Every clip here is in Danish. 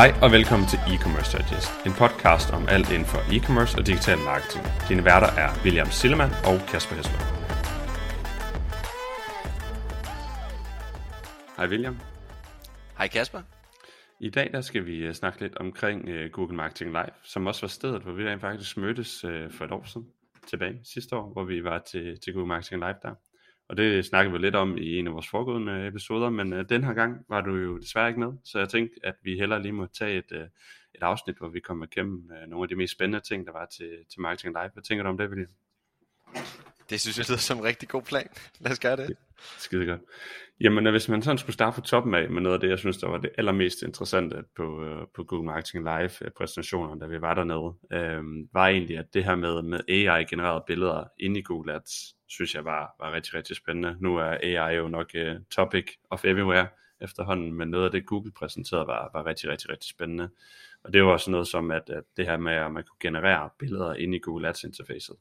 Hej og velkommen til E-Commerce Digest, en podcast om alt inden for e-commerce og digital marketing. Dine værter er William Sillemann og Kasper Hesler. Hej William. Hej Kasper. I dag der skal vi øh, snakke lidt omkring uh, Google Marketing Live, som også var stedet, hvor vi rent faktisk mødtes uh, for et år siden tilbage sidste år, hvor vi var til, til Google Marketing Live der. Og det snakkede vi lidt om i en af vores foregående episoder, men øh, den her gang var du jo desværre ikke med, så jeg tænkte, at vi heller lige må tage et, øh, et afsnit, hvor vi kommer igennem øh, nogle af de mest spændende ting, der var til, til Marketing Live. Hvad tænker du om det, William? Det synes jeg lyder som en rigtig god plan. Lad os gøre det. Skide godt. Jamen, øh, hvis man sådan skulle starte fra toppen af med noget af det, jeg synes, der var det allermest interessante på, øh, på Google Marketing Live-præsentationerne, øh, præsentationen, da vi var dernede, øh, var egentlig, at det her med, med AI-genererede billeder inde i Google Ads, synes jeg var, var rigtig, rigtig spændende. Nu er AI jo nok uh, topic of everywhere efterhånden, men noget af det, Google præsenterede, var, var rigtig, rigtig, rigtig spændende. Og det var også noget som, at, at det her med, at man kunne generere billeder inde i Google Ads interfacet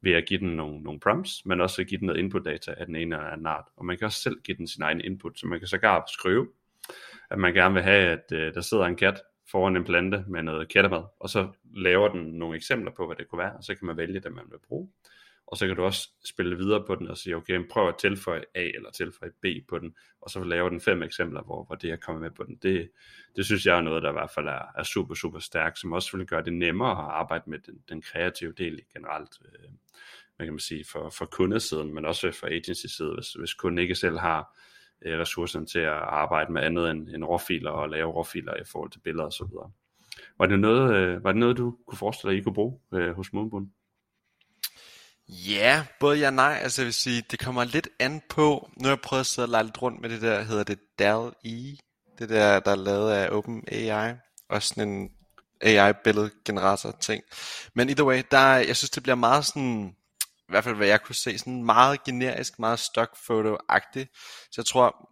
ved at give den nogle, nogle prompts, men også at give den noget input data af den ene eller anden art. Og man kan også selv give den sin egen input, så man kan sågar skrive, at man gerne vil have, at øh, der sidder en kat foran en plante med noget kattemad, og så laver den nogle eksempler på, hvad det kunne være, og så kan man vælge det, man vil bruge og så kan du også spille videre på den og sige, okay, prøv at tilføje A eller tilføje B på den, og så lave den fem eksempler, hvor, hvor det er kommet med på den. Det, det synes jeg er noget, der i hvert fald er, er super, super stærkt, som også vil gøre det nemmere at arbejde med den, den kreative del generelt, øh, hvad kan man sige, for, for kundesiden, men også for agency-siden, hvis, hvis kunden ikke selv har øh, ressourcerne til at arbejde med andet end, end råfiler og lave råfiler i forhold til billeder osv. Var det noget, øh, var det noget du kunne forestille dig, I kunne bruge øh, hos Moonbund? Ja, både ja og nej. Altså jeg vil sige, det kommer lidt an på, nu har jeg prøvet at sidde og lege lidt rundt med det der, hedder det DAL-E, det der, der er lavet af OpenAI, også sådan en AI-billedgenerator ting. Men either way, der, jeg synes det bliver meget sådan, i hvert fald hvad jeg kunne se, sådan meget generisk, meget stock photo-agtigt. Så jeg tror,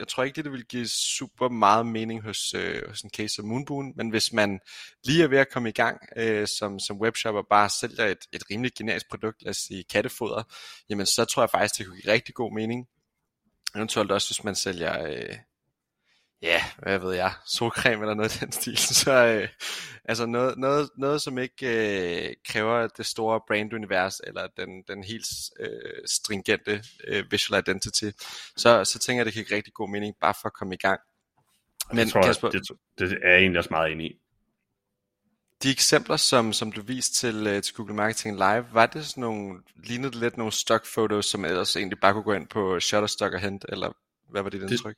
jeg tror ikke, det, det vil give super meget mening hos, øh, hos en case som Moonboon, men hvis man lige er ved at komme i gang øh, som, som webshop og bare sælger et, et rimeligt generisk produkt, lad os sige kattefoder, jamen så tror jeg faktisk, det kunne give rigtig god mening. Eventuelt også, hvis man sælger, øh, ja, hvad ved jeg, solcreme eller noget i den stil. Så øh, altså noget, noget, noget, som ikke øh, kræver det store brand-univers eller den, den helt øh, stringente øh, visual identity, så, så tænker jeg, det kan give rigtig god mening, bare for at komme i gang. Men det, tror Kasper, jeg, det, det er jeg egentlig også meget enig i. De eksempler, som, som du viste til, uh, til Google Marketing Live, var det sådan nogle, lignede det lidt nogle stock photos, som ellers egentlig bare kunne gå ind på Shutterstock og hente, eller hvad var dit indtryk?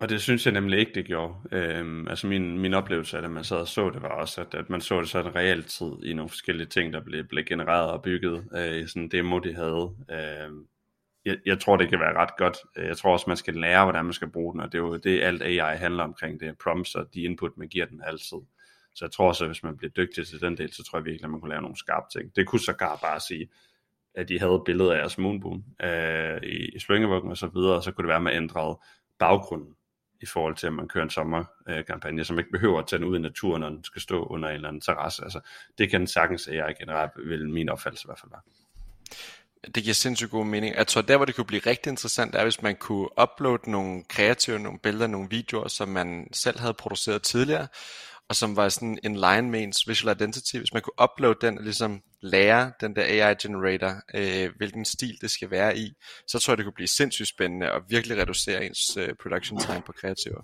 Og det synes jeg nemlig ikke, det gjorde. Øhm, altså min, min oplevelse af det, man sad og så det, var også, at, at man så det sådan realtid i nogle forskellige ting, der blev, blev genereret og bygget øh, i sådan en demo, de havde. Øhm, jeg, jeg tror, det kan være ret godt. Jeg tror også, man skal lære, hvordan man skal bruge den, og det er jo det, alt AI handler omkring, det er prompts og de input, man giver den altid. Så jeg tror også, at hvis man bliver dygtig til den del, så tror jeg virkelig, at man kunne lave nogle skarpe ting. Det kunne sågar bare sige, at de havde billeder af jeres moonboom øh, i, i og så videre, og så kunne det være, at man ændrede baggrunden i forhold til, at man kører en sommerkampagne, som ikke behøver at tage den ud i naturen, når den skal stå under en eller anden terrasse. Altså, det kan sagtens AI generelt, vil min opfattelse i hvert fald være. Det giver sindssygt god mening. Jeg tror, der hvor det kunne blive rigtig interessant, er hvis man kunne uploade nogle kreative, nogle billeder, nogle videoer, som man selv havde produceret tidligere, og som var sådan en line med ens visual identity. Hvis man kunne uploade den og ligesom lære den der AI generator, øh, hvilken stil det skal være i, så tror jeg, det kunne blive sindssygt spændende og virkelig reducere ens øh, production time på kreativer.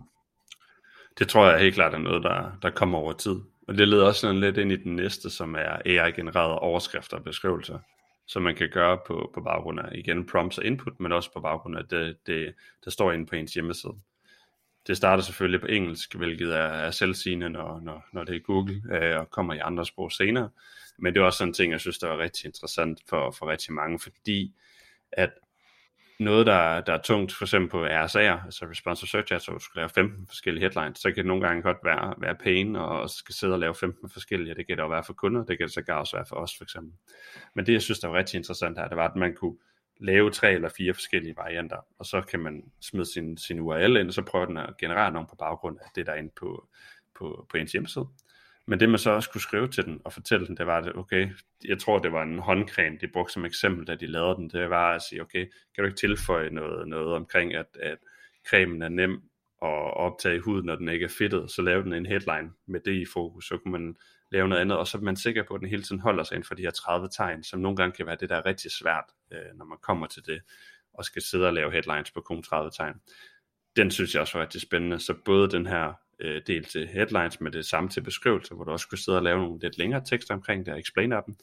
Det tror jeg helt klart er noget, der, der kommer over tid. Og det leder også sådan lidt ind i den næste, som er AI-genererede overskrifter og beskrivelser, som man kan gøre på, på baggrund af, igen, prompts og input, men også på baggrund af det, det der står inde på ens hjemmeside det starter selvfølgelig på engelsk, hvilket er, er selvsigende, når, når, når det er Google, øh, og kommer i andre sprog senere. Men det er også sådan en ting, jeg synes, der er rigtig interessant for, for rigtig mange, fordi at noget, der, der er tungt, for eksempel på RSA'er, altså Responsive Search Ads, hvor du skal lave 15 forskellige headlines, så kan det nogle gange godt være, være pain, og skal sidde og lave 15 forskellige, det kan det jo være for kunder, det kan det så også være for os, for eksempel. Men det, jeg synes, der var rigtig interessant her, det var, at man kunne lave tre eller fire forskellige varianter, og så kan man smide sin, sin URL ind, og så prøver den at generere nogen på baggrund af det, der er inde på, på, på ens hjemmeside. Men det man så også kunne skrive til den og fortælle den, det var, at okay, jeg tror det var en håndcreme, de brugte som eksempel, da de lavede den, det var at sige, okay, kan du ikke tilføje noget, noget omkring, at, at cremen er nem at optage huden, når den ikke er fedtet, så lave den en headline med det i fokus, så kunne man lave noget andet, og så er man sikker på, at den hele tiden holder sig inden for de her 30 tegn, som nogle gange kan være det, der er rigtig svært, øh, når man kommer til det, og skal sidde og lave headlines på kun 30 tegn. Den synes jeg også var rigtig spændende, så både den her øh, del til headlines med det samme til beskrivelse, hvor du også kunne sidde og lave nogle lidt længere tekster omkring det og explainer dem,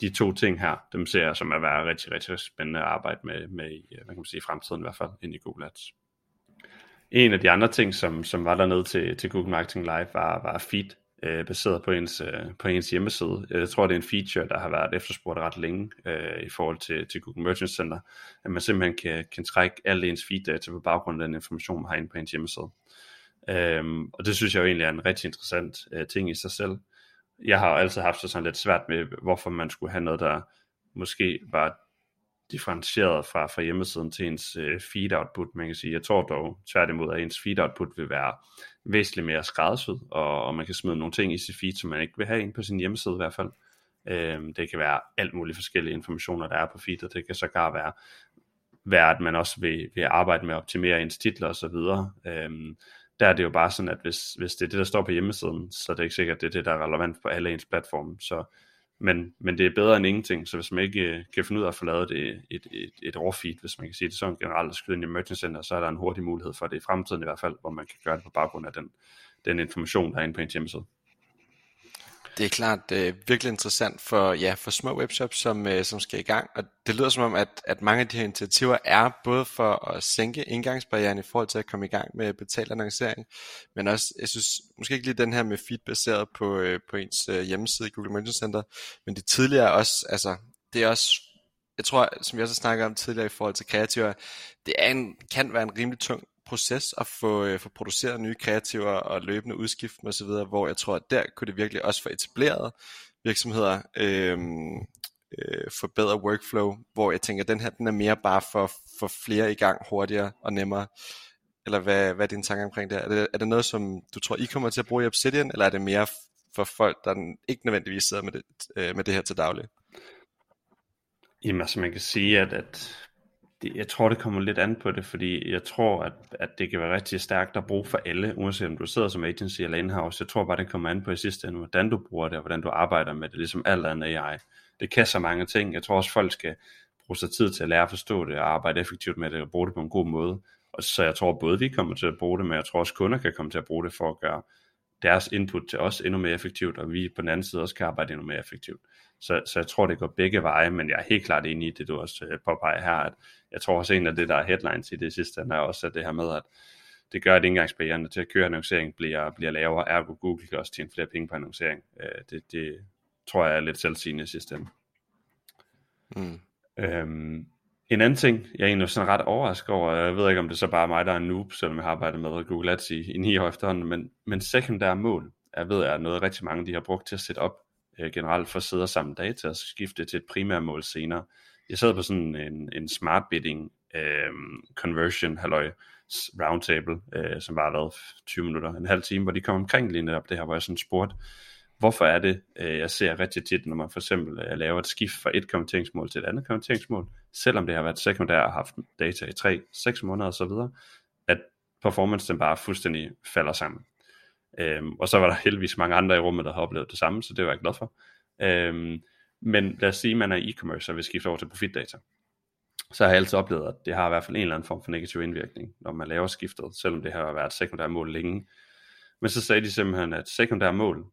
de to ting her, dem ser jeg som at være rigtig, rigtig spændende at arbejde med, med i, øh, hvad kan man sige, i fremtiden i hvert fald, ind i Google Ads. En af de andre ting, som, som var dernede til, til Google Marketing Live, var, var feed, øh, baseret på ens, øh, på ens hjemmeside. Jeg tror, det er en feature, der har været efterspurgt ret længe øh, i forhold til, til Google Merchant Center, at man simpelthen kan, kan trække alle ens feed-data på baggrund af den information, man har inde på ens hjemmeside. Øhm, og det synes jeg jo egentlig er en rigtig interessant øh, ting i sig selv. Jeg har altid haft det sådan lidt svært med, hvorfor man skulle have noget, der måske var differentieret fra, fra hjemmesiden til ens øh, feed output, man kan sige. Jeg tror dog tværtimod, at ens feed output vil være væsentligt mere skræddersyet, og, og man kan smide nogle ting i sit feed, som man ikke vil have ind på sin hjemmeside i hvert fald. Øh, det kan være alt muligt forskellige informationer, der er på feedet. Det kan sågar være, være at man også vil, vil arbejde med at optimere ens titler osv. øh, der er det jo bare sådan, at hvis, hvis det er det, der står på hjemmesiden, så er det ikke sikkert, at det er det, der er relevant på alle ens platforme. Så men, men det er bedre end ingenting, så hvis man ikke øh, kan finde ud af at få lavet det, et, et, et, raw feed, hvis man kan sige det sådan generelt, at skyde ind i Merchant Center, så er der en hurtig mulighed for det i fremtiden i hvert fald, hvor man kan gøre det på baggrund af den, den information, der er inde på en hjemmeside. Det er klart øh, virkelig interessant for, ja, for små webshops, som, øh, som skal i gang, og det lyder som om, at, at mange af de her initiativer er både for at sænke indgangsbarrieren i forhold til at komme i gang med betalt annoncering, men også, jeg synes måske ikke lige den her med feed baseret på, øh, på ens øh, hjemmeside i Google Merchant Center, men det tidligere også, altså, det er også jeg tror, som vi også har snakket om tidligere i forhold til kreativer, det er en, kan være en rimelig tung proces at få, øh, få produceret nye kreativer og løbende udskift så osv., hvor jeg tror, at der kunne det virkelig også få etableret virksomheder øhm, øh, øh, forbedre workflow, hvor jeg tænker, at den her den er mere bare for, for flere i gang hurtigere og nemmere. Eller hvad, hvad er dine tanker omkring det? Er, det? er det noget, som du tror, I kommer til at bruge i Obsidian, eller er det mere for folk, der ikke nødvendigvis sidder med det, øh, med det her til daglig? Jamen altså man kan sige, at, at det, jeg tror, det kommer lidt an på det, fordi jeg tror, at, at det kan være rigtig stærkt at bruge for alle, uanset om du sidder som agency eller in-house. Jeg tror bare, det kommer an på i sidste ende, hvordan du bruger det, og hvordan du arbejder med det, ligesom alt andet AI. Det kan så mange ting. Jeg tror også, folk skal bruge sig tid til at lære at forstå det, og arbejde effektivt med det, og bruge det på en god måde. Og så jeg tror både, vi kommer til at bruge det, men jeg tror også, kunder kan komme til at bruge det for at gøre deres input til os endnu mere effektivt, og vi på den anden side også kan arbejde endnu mere effektivt. Så, så jeg tror, det går begge veje, men jeg er helt klart enig i det, du også øh, påpeger her, at jeg tror også en af det, der er headlines i det sidste, er også at det her med, at det gør, at indgangsbarrieren til at køre annoncering bliver, bliver lavere, ergo Google kan også tjene flere penge på annoncering. Øh, det, det tror jeg er lidt selvsigende i sidste ende. Mm. Øhm, en anden ting, jeg er egentlig sådan ret overrasket over, jeg ved ikke om det er så bare mig, der er en noob, selvom jeg har arbejdet med Google Ads i, i 9 år efterhånden, men, men sekundære mål, jeg ved er noget rigtig mange de har brugt til at sætte op øh, generelt for at sidde og samle data og skifte til et primært mål senere. Jeg sad på sådan en, en smart bidding øh, conversion halløj roundtable, øh, som var været 20 minutter, en halv time, hvor de kom omkring lige netop det her, hvor jeg sådan spurgte, hvorfor er det, øh, jeg ser rigtig tit, når man for eksempel øh, laver et skift fra et konverteringsmål til et andet konverteringsmål, selvom det har været sekundært og haft data i 3-6 måneder osv., at performance den bare fuldstændig falder sammen. Øhm, og så var der heldigvis mange andre i rummet, der har oplevet det samme, så det var jeg glad for. Øhm, men lad os sige, at man er e-commerce og vil skifte over til profitdata. Så har jeg altid oplevet, at det har i hvert fald en eller anden form for negativ indvirkning, når man laver skiftet, selvom det har været sekundære mål længe. Men så sagde de simpelthen, at sekundære mål,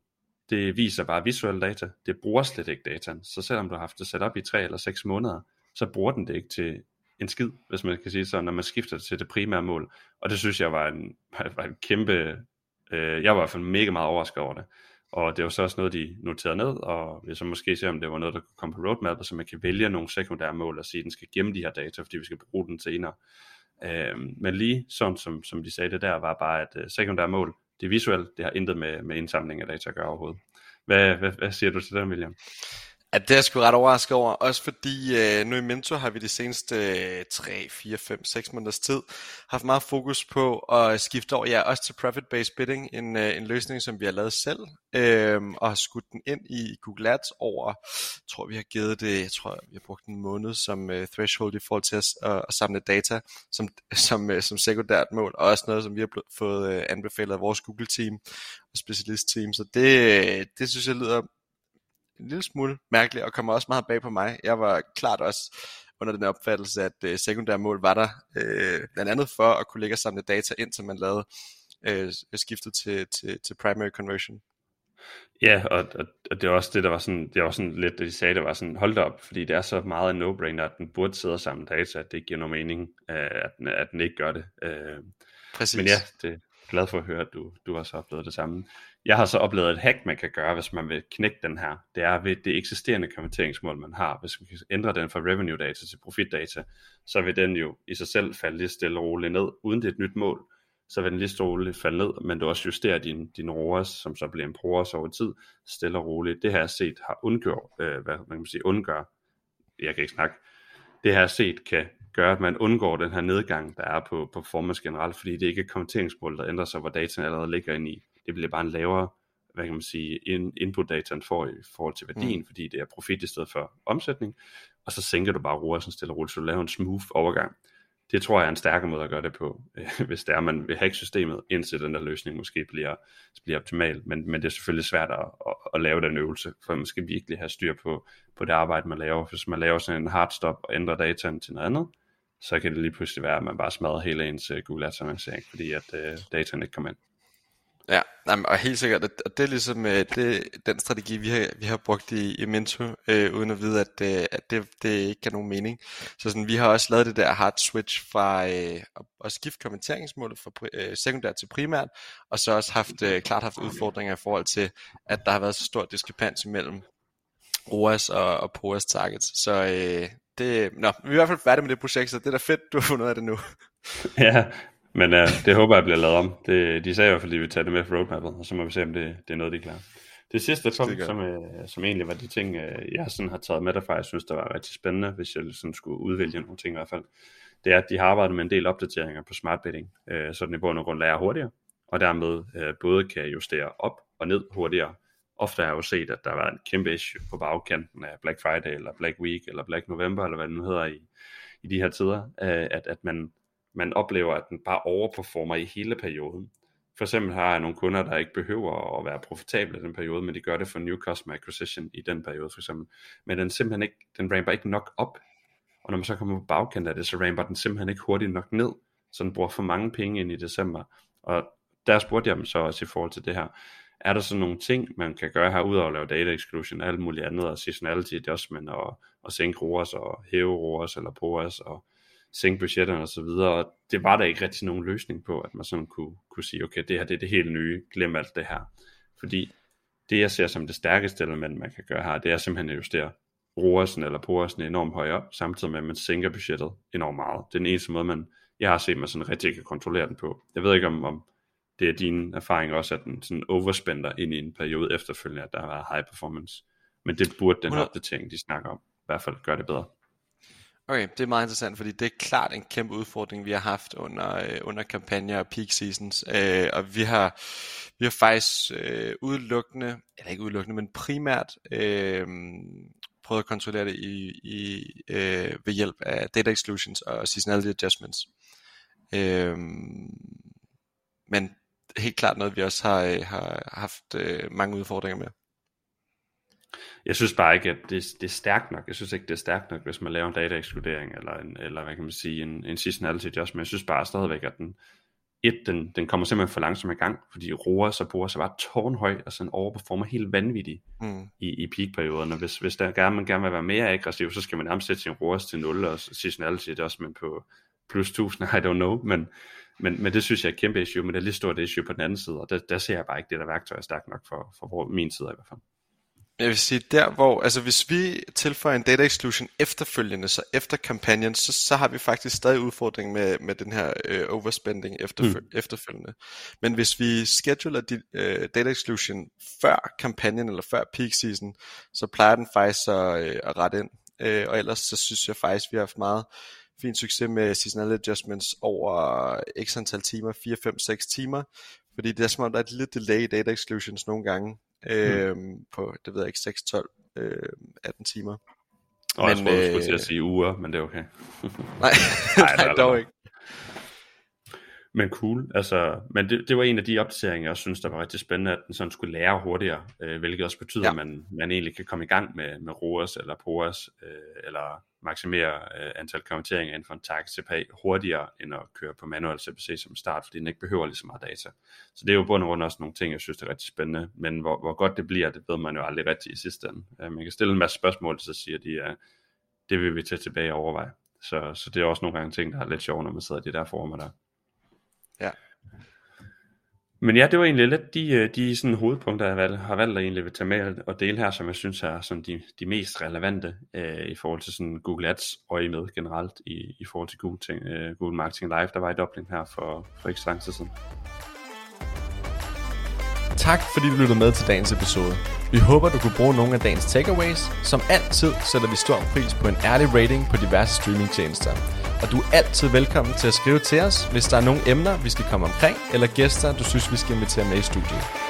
det viser bare visuelle data, det bruger slet ikke dataen. Så selvom du har haft det sat op i 3 eller 6 måneder, så bruger den det ikke til en skid, hvis man kan sige så, når man skifter til det primære mål. Og det synes jeg var en, var en kæmpe Øh, jeg var i hvert fald mega meget overrasket over det. Og det var så også noget, de noterede ned, og vi så måske se, om det var noget, der kunne komme på roadmap, så man kan vælge nogle sekundære mål og sige, at den skal gemme de her data, fordi vi skal bruge den senere. Øh, men lige sådan som, som de sagde det der, var bare, at øh, sekundære mål, det er visuelt, det har intet med, med indsamling af data at gøre overhovedet. Hvad, hvad, hvad siger du til det, William? Ja, det er jeg sgu ret overrasket over, også fordi øh, nu i Mentor har vi de seneste øh, 3, 4, 5, 6 måneders tid haft meget fokus på at skifte over, ja, også til Profit-Based Bidding, en, øh, en løsning, som vi har lavet selv, øh, og har skudt den ind i Google Ads over, jeg tror vi har givet det, jeg tror vi har brugt en måned som øh, threshold i forhold til at, at, at samle data som, som, øh, som sekundært mål, og også noget, som vi har fået øh, anbefalet af vores Google-team og specialist-team, så det, øh, det synes jeg lyder en lille smule mærkeligt, og kommer også meget bag på mig. Jeg var klart også under den opfattelse, at øh, sekundære mål var der, øh, blandt andet for at kunne lægge og samle data ind, så man lavede øh, skiftet til, til, til primary conversion. Ja, og, og, og det var også det, der var sådan, det var sådan lidt, det de sagde, det var sådan, hold op, fordi det er så meget en no-brainer, at den burde sidde og samle data, at det giver nogen mening, øh, at, den, at den ikke gør det. Øh, Præcis. Men ja, det er glad for at høre, at du, du har så oplevet det samme. Jeg har så oplevet et hack, man kan gøre, hvis man vil knække den her. Det er ved det eksisterende konverteringsmål, man har. Hvis man kan ændre den fra revenue data til profit data, så vil den jo i sig selv falde lige stille og roligt ned, uden det er et nyt mål. Så vil den lige stille og roligt falde ned, men du også justerer din, din ROAS, som så bliver en PROAS over tid, stille og roligt. Det her set har undgjort, øh, hvad man kan sige, undgør, jeg kan ikke snakke, det her set kan gøre, at man undgår den her nedgang, der er på, på performance generelt, fordi det ikke er konverteringsmål, der ændrer sig, hvor dataen allerede ligger ind i det bliver bare en lavere hvad kan man sige, in, input dataen får i forhold til værdien, mm. fordi det er profit i stedet for omsætning, og så sænker du bare roer sådan stille og roligt, så du laver en smooth overgang. Det tror jeg er en stærkere måde at gøre det på, hvis det er, man vil hacke systemet, indtil den der løsning måske bliver, bliver optimal. Men, men det er selvfølgelig svært at, at, at lave den øvelse, for man skal virkelig have styr på, på det arbejde, man laver. Hvis man laver sådan en hard stop og ændrer dataen til noget andet, så kan det lige pludselig være, at man bare smadrer hele ens uh, Google Ads annoncering, fordi at uh, dataen ikke kommer ind. Ja, jamen, og helt sikkert, og det er ligesom øh, det, den strategi, vi har, vi har brugt i, i Mento, øh, uden at vide, at, øh, at det, det ikke giver nogen mening. Så sådan, vi har også lavet det der hard switch fra øh, at, at skifte kommenteringsmålet fra øh, sekundært til primært, og så også haft, øh, klart haft udfordringer i forhold til, at der har været så stor diskrepans imellem ROAS og, og POAS targets. Så øh, det, nå, vi er i hvert fald færdige med det projekt, så det er da fedt, du har fundet af det nu. ja, men uh, det håber jeg bliver lavet om. Det, de sagde i hvert fald, at de vil tage det med for roadmappet, og så må vi se, om det, det er noget, de er klar. Det sidste punkt, som, uh, som egentlig var de ting, uh, jeg sådan har taget med derfra, jeg synes, der var rigtig spændende, hvis jeg sådan skulle udvælge nogle ting i hvert fald, det er, at de har arbejdet med en del opdateringer på smart bidding, uh, så den i bund og grund lærer hurtigere, og dermed uh, både kan justere op og ned hurtigere. Ofte har jeg jo set, at der var en kæmpe issue på bagkanten af Black Friday, eller Black Week, eller Black November, eller hvad det nu hedder i, i de her tider, uh, at, at man man oplever, at den bare overperformer i hele perioden. For eksempel har jeg nogle kunder, der ikke behøver at være profitable i den periode, men de gør det for new customer acquisition i den periode for eksempel. Men den simpelthen ikke, den ramper ikke nok op. Og når man så kommer på bagkant af det, så ramper den simpelthen ikke hurtigt nok ned. Så den bruger for mange penge ind i december. Og der spurgte jeg dem så også i forhold til det her. Er der så nogle ting, man kan gøre her, udover at lave data exclusion og alt muligt andet, og seasonality adjustment, og, og sænke ROAS, og hæve ROAS, eller POAS, og sænke budgetterne osv., og, og det var der ikke rigtig nogen løsning på, at man sådan kunne, kunne sige, okay, det her det er det helt nye, glem alt det her. Fordi det jeg ser som det stærkeste element, man kan gøre her, det er simpelthen at justere ROAS'en eller POAS'en enormt højt op, samtidig med at man sænker budgettet enormt meget. Det er den eneste måde, man, jeg har set, man sådan rigtig kan kontrollere den på. Jeg ved ikke, om, om det er din erfaring også, at den sådan overspænder ind i en periode efterfølgende, at der har high performance. Men det burde den opdatering, de snakker om, i hvert fald gøre det bedre. Okay, det er meget interessant, fordi det er klart en kæmpe udfordring, vi har haft under, øh, under kampagner og peak seasons. Øh, og vi har, vi har faktisk øh, udelukkende, eller ikke udelukkende, men primært øh, prøvet at kontrollere det i, i, øh, ved hjælp af data exclusions og seasonality adjustments. Øh, men helt klart noget, vi også har, øh, har haft øh, mange udfordringer med. Jeg synes bare ikke, at det, det er stærkt nok. Jeg synes ikke, det er stærkt nok, hvis man laver en data-ekskludering, eller, en, eller hvad kan man sige, en, en seasonality adjustment. Jeg synes bare stadigvæk, at den, et, den, den kommer simpelthen for langsomt i gang, fordi roer så bruger sig bare tårnhøj, og sådan overperformer helt vanvittigt mm. i, i peakperioderne. Hvis, hvis der gerne, man gerne vil være mere aggressiv, så skal man nærmest sætte sin roer til 0, og seasonality adjustment på plus 1000, I don't know, men, men, men det synes jeg er et kæmpe issue, men det er lidt stort issue på den anden side, og der, der ser jeg bare ikke, det der værktøj er stærkt nok for, for min side i hvert fald. Jeg vil sige, der hvor, altså hvis vi tilføjer en data exclusion efterfølgende, så efter kampagnen, så, så har vi faktisk stadig udfordring med, med den her øh, overspending efterføl- mm. efterfølgende. Men hvis vi scheduler de, øh, data exclusion før kampagnen eller før peak season, så plejer den faktisk at, øh, at rette ind. Øh, og ellers så synes jeg faktisk, vi har haft meget fin succes med seasonal adjustments over x antal timer, 4, 5, 6 timer, fordi det er som om, der er et lille delay i data exclusions nogle gange, øh, mm. på, det ved jeg ikke, 6, 12, øh, 18 timer. Og men, jeg tror, du skulle til at sige uger, men det er okay. nej, nej, nej dog ikke. Men cool, altså, men det, det var en af de opdateringer, jeg synes, der var rigtig spændende, at den sådan skulle lære hurtigere, øh, hvilket også betyder, ja. at man, man egentlig kan komme i gang med, med ROAS eller POAS, øh, eller maksimere øh, antal konverteringer inden for en target CPA hurtigere, end at køre på manuel CPC som start, fordi den ikke behøver lige så meget data. Så det er jo bund og grund også nogle ting, jeg synes, det er rigtig spændende, men hvor, hvor godt det bliver, det ved man jo aldrig rigtigt i sidste ende. Øh, man kan stille en masse spørgsmål, så siger de, at det vil vi tage tilbage og overveje. Så, så det er også nogle gange ting, der er lidt sjovt, når man sidder i de der former der. Ja. Men ja, det var egentlig lidt de, øh, de sådan hovedpunkter, jeg har valgt, har valgt at egentlig vil tage med og dele her, som jeg synes er sådan de, de mest relevante øh, i forhold til sådan Google Ads og i med generelt i, i forhold til Google, ting, øh, Google Marketing Live, der var i Dublin her for, for ikke så lang tid siden. Tak fordi du lyttede med til dagens episode. Vi håber, du kunne bruge nogle af dagens takeaways. Som altid sætter vi stor pris på en ærlig rating på diverse streamingtjenester og du er altid velkommen til at skrive til os, hvis der er nogle emner, vi skal komme omkring, eller gæster, du synes, vi skal invitere med i studiet.